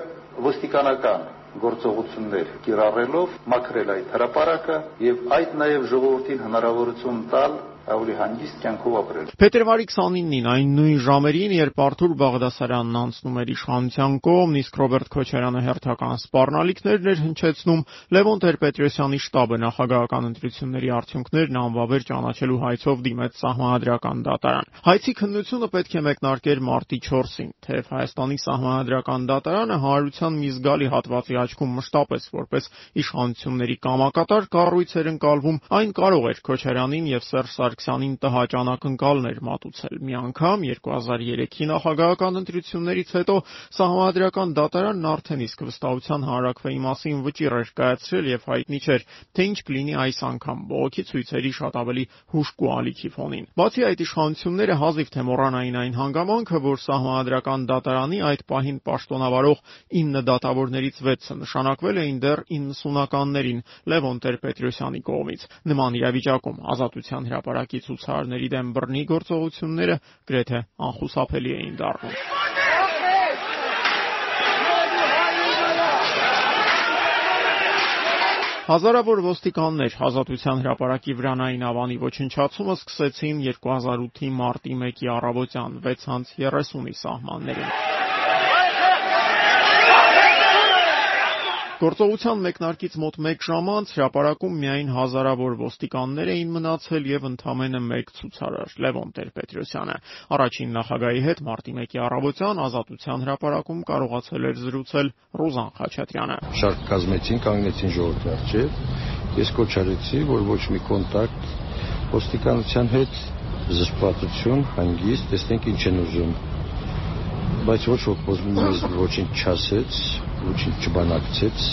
ոստիկանական գործողություններ կիրառելով մաքրել այդ հրապարակը եւ այդ նաեւ ժողովրդին հնարավորություն տալ ավելի հանգիստ կյանքով ապրել։ Փետրվարի 29-ին այն նույն ժամերին, երբ Արթուր Բաղդասարյանն անցնում էր իշխանության կողմ, իսկ Ռոբերտ Քոչարյանը հերթական սպառնալիքներն էր հնչեցնում, Լևոն Տեր-Պետրոսյանի շտաբը նախագահական ընտրությունների արդյունքներն անվավեր ճանաչելու հայցով դիմեց Սահմանադրական դատարան։ Հայցի քննությունը պետք է մեկնարկեր մարտի 4-ին, թեև Հայաստանի Սահմանադրական դատարանը հանրության մի զգալի հատվածի աչքում մշտապես որպես իշխանությունների կամակատար կառույց էր ընկալվում, այն կարող էր Քոչարյանին եւ Սերժ Սարգսյանին տհաճ անակնկալներ մատուցել։ Մի անգամ 2003-ի նախագահական ընտրություններից հետո Սահմանադրական դատարանն արդեն իսկ վստահության հանրակրվեի մասին վճիռ էր կայացրել եւ հայտնի չէր, թե ինչ կլինի այս անգամ բողոքի ցույցերի շատ ավելի հուժկու ալիքի ֆոնին։ Բացի այդ իշխանությունները հազիվ թե մոռանային այն հանգամանքը, որ Սահմանադրական դատարանի այդ պահին պաշտոնավարող 9 դատավորներից 6-ը նշանակվել էին դեռ 90-ականներին Լևոն Տեր-Պետրոսյանի կողմից։ Նման իրավիճակում Ազատության հրապարակ ժամանակի ցուցարարների դեմ բռնի գործողությունները գրեթե անխուսափելի էին դառնում։ Հազարավոր ոստիկաններ Ազատության հրապարակի վրանային ավանի ոչնչացումը սկսեցին 2008-ի մարտի 1-ի առավոտյան 6:30-ի սահմաններում։ Գործողության մեկնարկից մոտ մեկ ժամ անց հրապարակում միայն հազարավոր ոստիկաններ էին մնացել եւ ընդամենը մեկ ցուցարար՝ Լևոն Տեր-Պետրոսյանը։ Առաջին նախագահի հետ մարտի 1-ի առավոտյան Ազատության հրապարակում կարողացել էր զրուցել Ռուզան Խաչատրյանը։ Շարք կազմեցին, կանգնեցին ժողովրդի առջև։ Ես կոչ արեցի, որ ոչ մի կոնտակտ ոստիկանության հետ զսպվածություն, հանգիստ, տեսնենք ինչ են ուզում բայց ոչ ոք մեզ ոչինչ չասեց, ոչինչ չբանակցեց։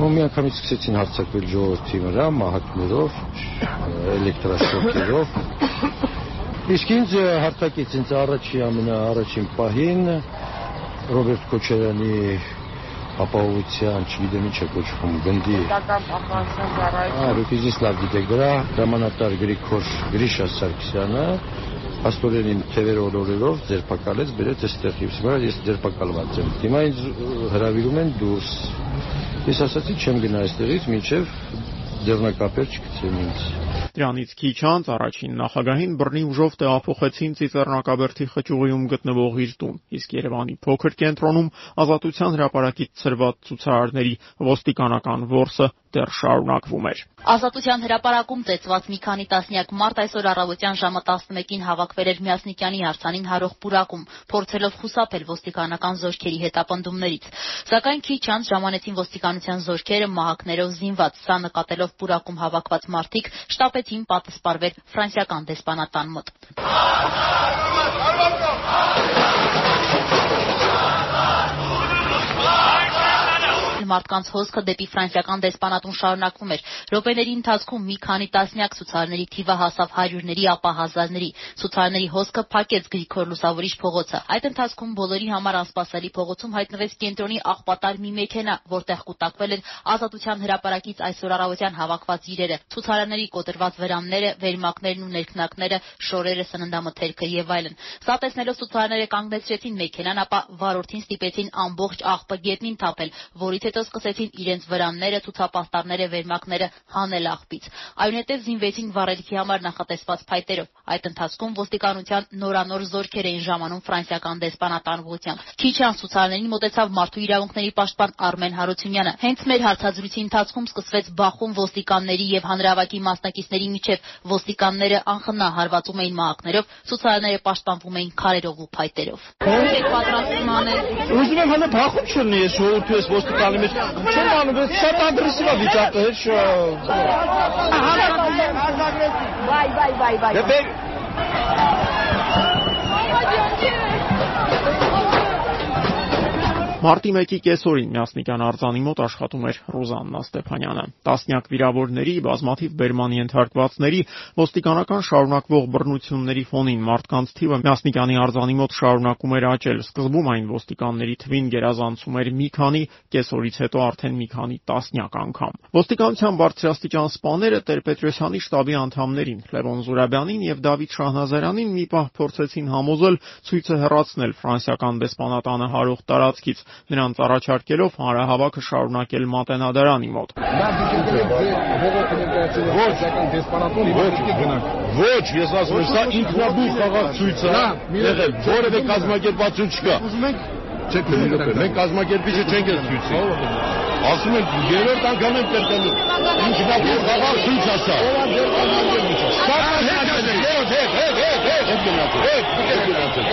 ու մի անգամից սկսեցին հարցակվել ժողովրդի վրա մահակներով, էլեկտրաշոկերով։ Իսկ ինձ հարցակեց ինձ առաջի ամենաառաջին պահին Ռոբերտ Քոչարյանի ապահովության, չգիտեմ ինչ է կոչվում, գնդի։ Պետական պահպանության ծառայություն։ Այո, դուք իզիս լավ գիտեք դրա, հրամանատար Գրիգոր Գրիշա Սարգսյանը աստորերին թևեր օրորելով ձերբակալեց, բերեց այստեղ։ Հիմա ես ձերբակալված եմ։ Հիմա ինձ հրավիրում են դուրս։ Ես ասացի չեմ գնա այստեղից, մինչև ձեռնակապեր չգցեն ինձ։ Դրանից քիչ անց առաջին նախագահին բռնի ուժով տեղափոխեցին Ծիծեռնակաբերդի խճուղիում գտնվող իր տուն, իսկ Երևանի փոքր կենտրոնում Ազատության հրապարակից ծրված ցուցարարների ոստիկանական որսը դեռ շարունակվում էր։ Ազատության հրապարակում ծեծված մի քանի տասնյակ մարդ այսօր առավոտյան ժամը 11-ին հավաքվել էր Միասնիկյանի հարցանին հարող պուրակում, փորձելով խուսափել ոստիկանական զորքերի հետապնդումներից։ Սակայն քիչ անց ժամանեցին ոստիկանության զորքերը մահակներով զինված։ Սա նկատելով պուրակում հավաքված մարդիկ շտապեցին պատասպարվել ֆրանսիական դեսպանատան մոտ մարդկանց հոսքը դեպի ֆրանսիական դեսպանատուն շարունակվում էր։ Րոպեների ընթացքում մի քանի տասնյակ ցուցարարների թիվը հասավ հարյուրների, ապա հազարների։ Ցուցարարների հոսքը փակեց Գրիգոր Լուսավորիչ փողոցը։ Այդ ընթացքում բոլորի համար անսպասելի փողոցում հայտնվեց կենտրոնի աղբատար մի մեքենա, որտեղ կուտակվել են Ազատության հրապարակից այսօր առավոտյան հավաքված իրերը, ցուցարարների կոտրված վերամները, վերմակներն ու ներքնակները, շորերը, սննդամթերքը եւ այլն։ Սա տեսնելով ցուցարարները կանգնեցրեցին մեքենան, ապա վարորդին ստիպեցին ամբողջ աղբը գետնին թափել, որից հետո սկսեցին իրենց վրանները, ցուցապաստառները, վերմակները հանել աղբից։ Այնուհետև զինվեցին վառելիքի համար նախատեսված փայտերով։ Այդ ընթացքում ոստիկանության նորանոր զորքեր էին ժամանում ֆրանսիական դեսպանատան ուղղությամբ։ Քիչ անց ցուցարարներին մոտեցավ մարդու իրավունքների պաշտպան Արմեն Հարությունյանը։ Հենց մեր հարցազրույցի ընթացքում սկսվեց բախում ոստիկանների եւ հանրավակի մասնակիցների միջև։ Ոստիկանները անխնա հարվածում էին մահակներով, ցուցարարները պաշտպանվում էին քարերով ու փայտերով։ Ո՞ր եք պատրաստվում անել։ Ուզում եմ հələ բախում չլինի, ես ժողովրդի ես ոստիկանի մեջ Չեմ անում, ես շատ ագրեսիվ է վիճակը, հետ շո։ Վայ, Մարտի 1-ի կեսօրին Միասնիկյան արձանի մոտ աշխատում էր Ռուզաննա Ստեփանյանը։ Տասնյակ վիրավորների, բազմաթիվ բերման ենթարկվածների, ոստիկանական շարունակվող բռնությունների ֆոնին մարդկանց թիվը Միասնիկյանի արձանի մոտ շարունակում էր աճել։ Սկզբում այն ոստիկանների թվին գերազանցում էր մի քանի, կեսօրից հետո արդեն մի քանի տասնյակ անգամ։ Ոստիկանության բարձրաստիճան սպաները Տեր-Պետրոսյանի շտաբի անդամներին Լևոն Զուրաբյանին եւ Դավիթ Շահնազարյանին մի պահ փորձեցին համոզել ցույցը հեռացնել ֆրանսիական դեսպանատանը հարող տարածքից, նրանց առաջարկելով հանրահավաքը շարունակել Մատենադարանի մոտ։ Ոչ, ես ասում եմ, սա ինքնաբուխ խաղաղ ցույց է, եղել որևէ կազմակերպություն չկա։ Ուզում ենք Չեք լսի, մենք կազմակերպիչը չենք էլ ցույցի։ Ասում են երրորդ անգամ են կրկնում։ Ինքնաբուխ խաղաղ ցույց է սա։ Սա հետ է, երրորդ հետ, հետ, հետ, հետ, հետ գնացել։ Հետ, հետ գնացել։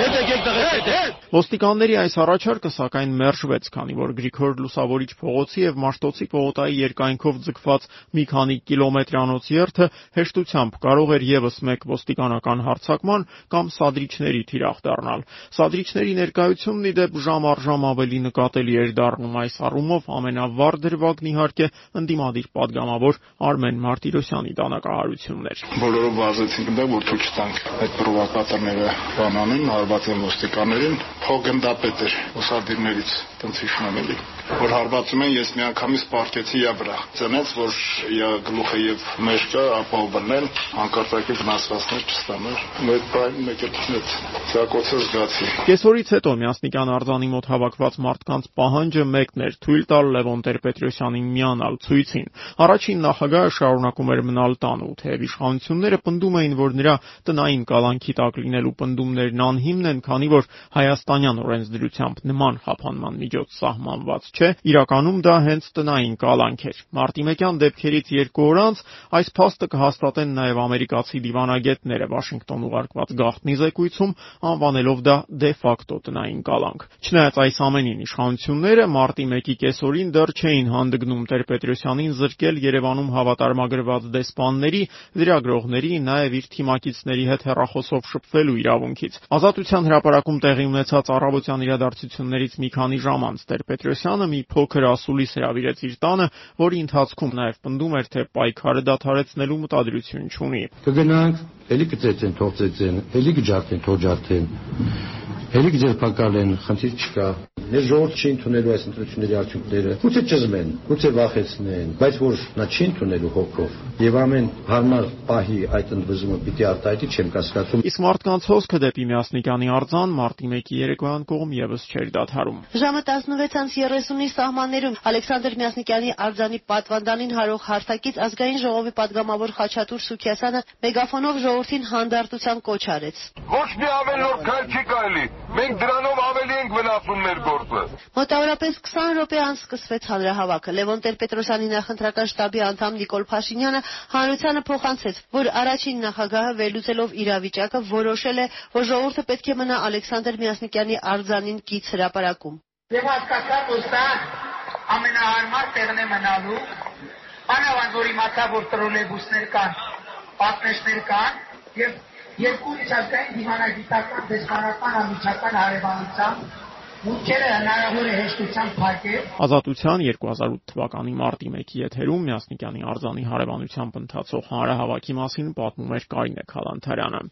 Հետ եկեք տղեկ, հետ։ Ոստիկանների այս առաջարկը սակայն մերժվեց, քանի որ Գրիգոր Լուսավորիչ փողոցի եւ Մաշտոցի պողոտայի երկայնքով ձգված մի քանի կիլոմետրանոց երթը հեշտությամբ կարող էր եւս մեկ ոստիկանական հարձակման կամ սադրիչների թիրախ դառնալ։ Սադրիչների ներկայությունն ի դեպ ժամ առ ժամ ավելի նկատելի էր դառնում այս առումով ամենավառ դրվագն իհարկե ընդդիմադիր падգամավոր Արմեն Մարտիրոսյանի դանակահարությունն էր։ Բոլորը վազեցին դա որ ցույց տանք այդ պրովոկատորները բանանին հարվածել ոստիկաններին փոգնդապետ էր ուսադիրներից տենց հիշում էլի որ հարվածում են ես միանգամից պարտեցի իա վրա ծնեց որ իա գլուխը եւ մեջը ապահով բնել անկարտակի վնասվածքներ չստանար մեծ բան մեկ էլ ցնեց ցակոցը զգացի կեսօրից հետո միասնիկ Միասնիկյան արձանի մոտ հավաքված մարդկանց պահանջը մեկն էր՝ թույլ տալ Լևոն Տեր-Պետրոսյանին միանալ ցույցին։ Առաջին նախագահը շարունակում էր մնալ տանը ու թեև իշխանությունները պնդում էին, որ նրա տնային կալանքի տակ լինելու պնդումներն անհիմն են, քանի որ հայաստանյան օրենսդրությամբ նման խափանման միջոց սահմանված չէ, իրականում դա հենց տնային կալանք էր։ Մարտի 1-յան դեպքերից երկու օր անց այս փաստը կհաստատեն նաև ամերիկացի դիվանագետները Վաշինգտոն ուղարկված գաղտնի զեկույցում, անվանելով դա դե ֆակտո տնային կալանք։ Չնայած այս ամենին իշխանությունները մարտի 1-ի կեսօրին դեռ չէին հանդգնում Տեր-Պետրոսյանին զրկել Երևանում հավատարմագրված դեսպանների, լրագրողների, նաև իր թիմակիցների հետ հեռախոսով շփվելու իրավունքից։ Ազատության հրապարակում տեղի ունեցած առավոտյան իրադարձություններից մի քանի ժամ անց Տեր-Պետրոսյանը մի փոքր ասուլիս հրավիրեց իր տանը, որի ընթացքում նաև պնդում էր, թե պայքարը դադարեցնելու մտադրություն չունի։ Կգնանք, ելի կծեծեն, թող ծեծեն, ելի կջարդեն, թող ջարդեն։ Ելի կձերբակալեն, խնդիր չկա մեր ժողովուրդ չի ընդունելու այս ընտրությունների արդյունքները, գուցե ճզմեն, գուցե վախեցնեն, բայց որ նա չի ընդունելու հոգով եւ ամեն հարմար պահի այդ ընդվզումը պիտի արտահայտի, չեմ կասկածում։ Իսկ մարդկանց հոսքը դեպի Միասնիկյանի արձան մարտի 1-ի երեկոյան կողմ եւս չէր դադարում։ Ժամը 16:30-ի սահմաններում Ալեքսանդր Միասնիկյանի արձանի պատվանդանին հարող հարթակից ազգային ժողովի падգամավոր Խաչատուր Սուքիասյանը մեգաֆոնով ժողովրդին հանդարտության կոչ արեց։ Ոչ մի ավելորդ քայլ չի կարելի։ Մենք դրանով ավելի ենք վնասում մեր գորը գործը։ Մոտավորապես 20 րոպե անց սկսվեց հանրահավաքը։ Լևոն Տեր-Պետրոսյանի նախընտրական շտաբի անդամ Նիկոլ Փաշինյանը հանրությանը փոխանցեց, որ առաջին նախագահը վերլուծելով իրավիճակը որոշել է, որ ժողովուրդը պետք է մնա Ալեքսանդր Միասնիկյանի արձանին կից հրապարակում։ Եվ հասկացա, որ սա ամենահարմար տեղն է մնալու։ Անավան որ իմացա, որ տրոլեյբուսներ կան, պատնեշներ կան եւ երկու միջազգային դիվանագիտական դեսպանական ամիջական հարևանությամբ Մուտքերը հնարավոր է հեշտությամբ փակել։ Ազատության 2008 թվականի մարտի 1-ի եթերում Միասնիկյանի արձանի հարևանությամբ ընթացող հանրահավաքի մասին պատմում էր Կարինե Խալանթարյանը։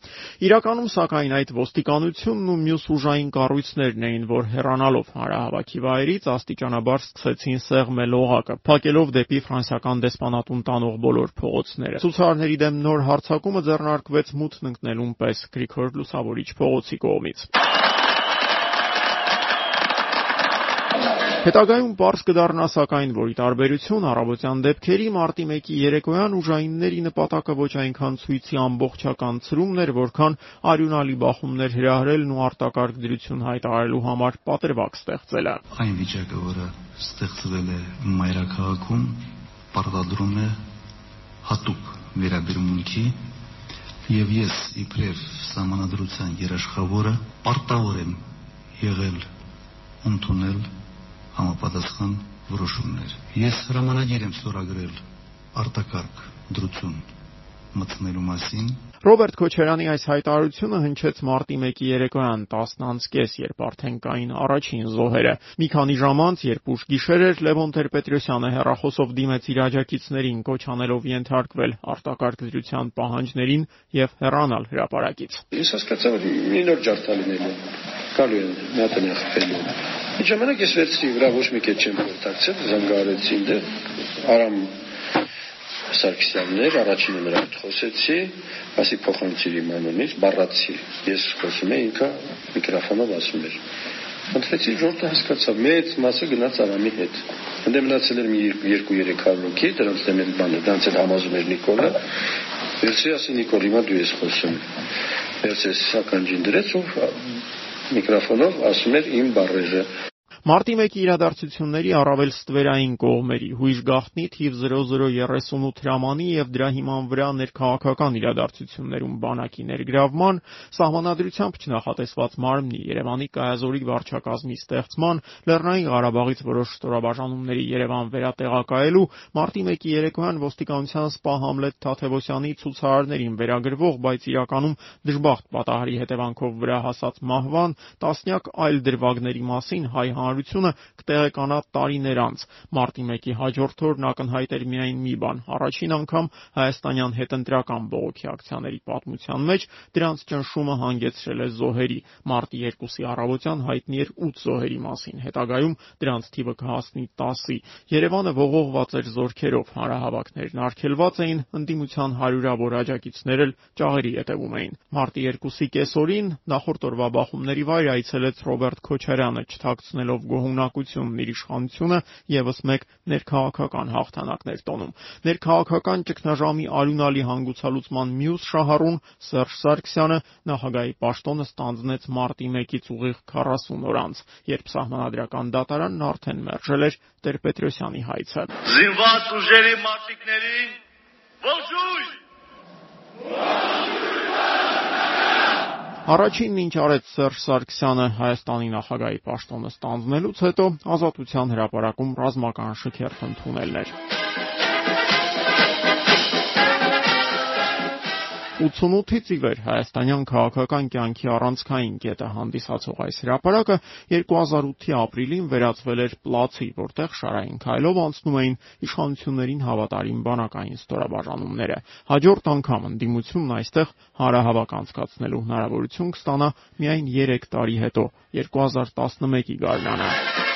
Իրականում սակայն այդ ոստիկանությունն ու մյուս ուժային կառույցներն էին, որ հեռանալով հանրահավաքի վայրից աստիճանաբար սկսեցին սեղմել օղակը, փակելով դեպի ֆրանսիական դեսպանատուն տանող բոլոր փողոցները։ Ցուցարարների դեմ նոր հարձակումը ձեռնարկվեց մութն ընկնելուն պես Գրիգոր Լուսավորիչ փողոցի կողմից։ Հետագայում པարզ կդառնա սակայն, որ ի տարբերություն առավոտյան դեպքերի մարտի 1-ի երեկոյան ուժայինների նպատակը ոչ այնքան ցույցի ամբողջական ցրումն էր, որքան արյունալի բախումներ հրահրելն ու արտակարգ դրություն հայտարարելու համար պատրվակ ստեղծելը։ Այն վիճակը, որը ստեղծվել է մայրաքաղաքում, պարտադրում է հատուկ վերաբերմունքի եւ ես իբրև համանadrության երաշխավորը պարտավոր եմ եղել ընդունել համապատասխան որոշումներ։ Ես հրամանագիր եմ ստորագրել արտակարգ դրություն մտնելու մասին Ռոբերտ Քոչարյանի այս հայտարարությունը հնչեց մարտի 1-ի երեկոյան 10:30-ից, երբ արդեն կային առաջին զոհերը։ Մի քանի ժամ անց, երբ ուշ գիշեր էր, Լևոն Տեր-Պետրոսյանը հերախոսով դիմեց իր աջակիցներին կոչ անելով ենթարկվել արտակարգ դրության պահանջներին եւ հեռանալ հրապարակից։ Ես հասկացա, որ մի նոր ջարդա լինելու։ Գալու են մատանյա խփելու։ Ինչ ժամանակ ես վերցրի վրա ոչ մի կետ չեմ կոնտակտել, զանգահարեցի ինձ, Արամ Սարգսյաններ, առաջինը նրա հետ խոսեցի, ասի փոխանցիր իմ անունից, բառացի։ Ես խոսում եմ, ինքը միկրոֆոնով ասում էր Ընտրեցի ժողովուրդը հասկացավ, մեծ մասը գնաց Արամի հետ։ Ընդ մնացել էր մի 2-300 հոգի, դրանց դեմ էլ բանը, դրանց էլ համազում էր Նիկոլը։ Վերցի ասի Նիկոլ, հիմա դու ես խոսում։ Վերցես ականջին դրեց ու միկրոֆոնով ասում էր իմ բառերը։ Մարտի 1-ի իրադարձությունների առավել ստվերային կողմերի՝ հույժ գաղտնի թիվ 0038 հրամանի եւ դրա հիման վրա ներքաղաքական իրադարձություններում բանակի ներգրավման, Սահմանադրությամբ չնախատեսված մարմնի՝ Երևանի կայազորի վարչակազմի ստեղծման, Լեռնային Ղարաբաղից որոշ ստորաբաժանումների Երևան վերատեղակայելու, մարտի 1-ի երեկոյան ոստիկանության սպա Համլետ Թադևոսյանի ցուցարարներին վերագրվող, բայց իրականում դժբախտ պատահարի հետևանքով վրա հասած մահվան, տասնյակ այլ դրվագների մասին հայ հանրությունը կտեղեկանա տարիներ անց։ Մարտի 1-ի հաջորդ օրն ակնհայտ էր միայն մի բան. առաջին անգամ հայաստանյան հետընտրական բողոքի ակցիաների պատմության մեջ դրանց ճնշումը հանգեցրել է զոհերի։ Մարտի 2-ի առավոտյան հայտնի էր 8 զոհերի մասին, հետագայում դրանց թիվը կհասնի 10-ի։ Երևանը ողողված էր զորքերով, հանրահավաքներն արգելված էին, ընդդիմության հարյուրավոր աջակիցներ էլ ճաղերի ետևում էին։ Մարտի 2-ի կեսօրին նախորդ օրվա բախումների վայր այցելեց Ռոբերտ Քոչարյանը, չթաքցնելով գոհունակությունն իր իշխանությունը եւս մեկ ներքաղաքական հաղթանակն էր տոնում։ Ներքաղաքական ճգնաժամի արյունալի հանգուցալուծման մյուս շահառուն Սերժ Սարգսյանը նախագահի պաշտոնը ստանձնեց մարտի 1-ից ուղիղ 40 օր անց, երբ սահմանադրական դատարանն արդեն մերժել էր Տեր-Պետրոսյանի հայցը։ Զինված ուժերի մարտիկներին ողջույն։ Առաջինն ինչ արեց Սերժ Սարգսյանը Հայաստանի նախագահի պաշտոնը ստանձնելուց հետո Ազատության հրապարակում ռազմական շքերթ ընդունելն էր։ 88-ից ի վեր հայաստանյան քաղաքական կյանքի առանցքային կետը հանդիսացող այս հրապարակը 2008-ի ապրիլին վերածվել էր պլացի, որտեղ շարային քայլով անցնում էին իշխանություններին հավատարիմ բանակային ստորաբաժանումները։ Հաջորդ անգամ ընդդիմությունն այստեղ հարահավաք անցկացնելու հնարավորություն կստանա միայն 3 տարի հետո, 2011-ի գարնանը։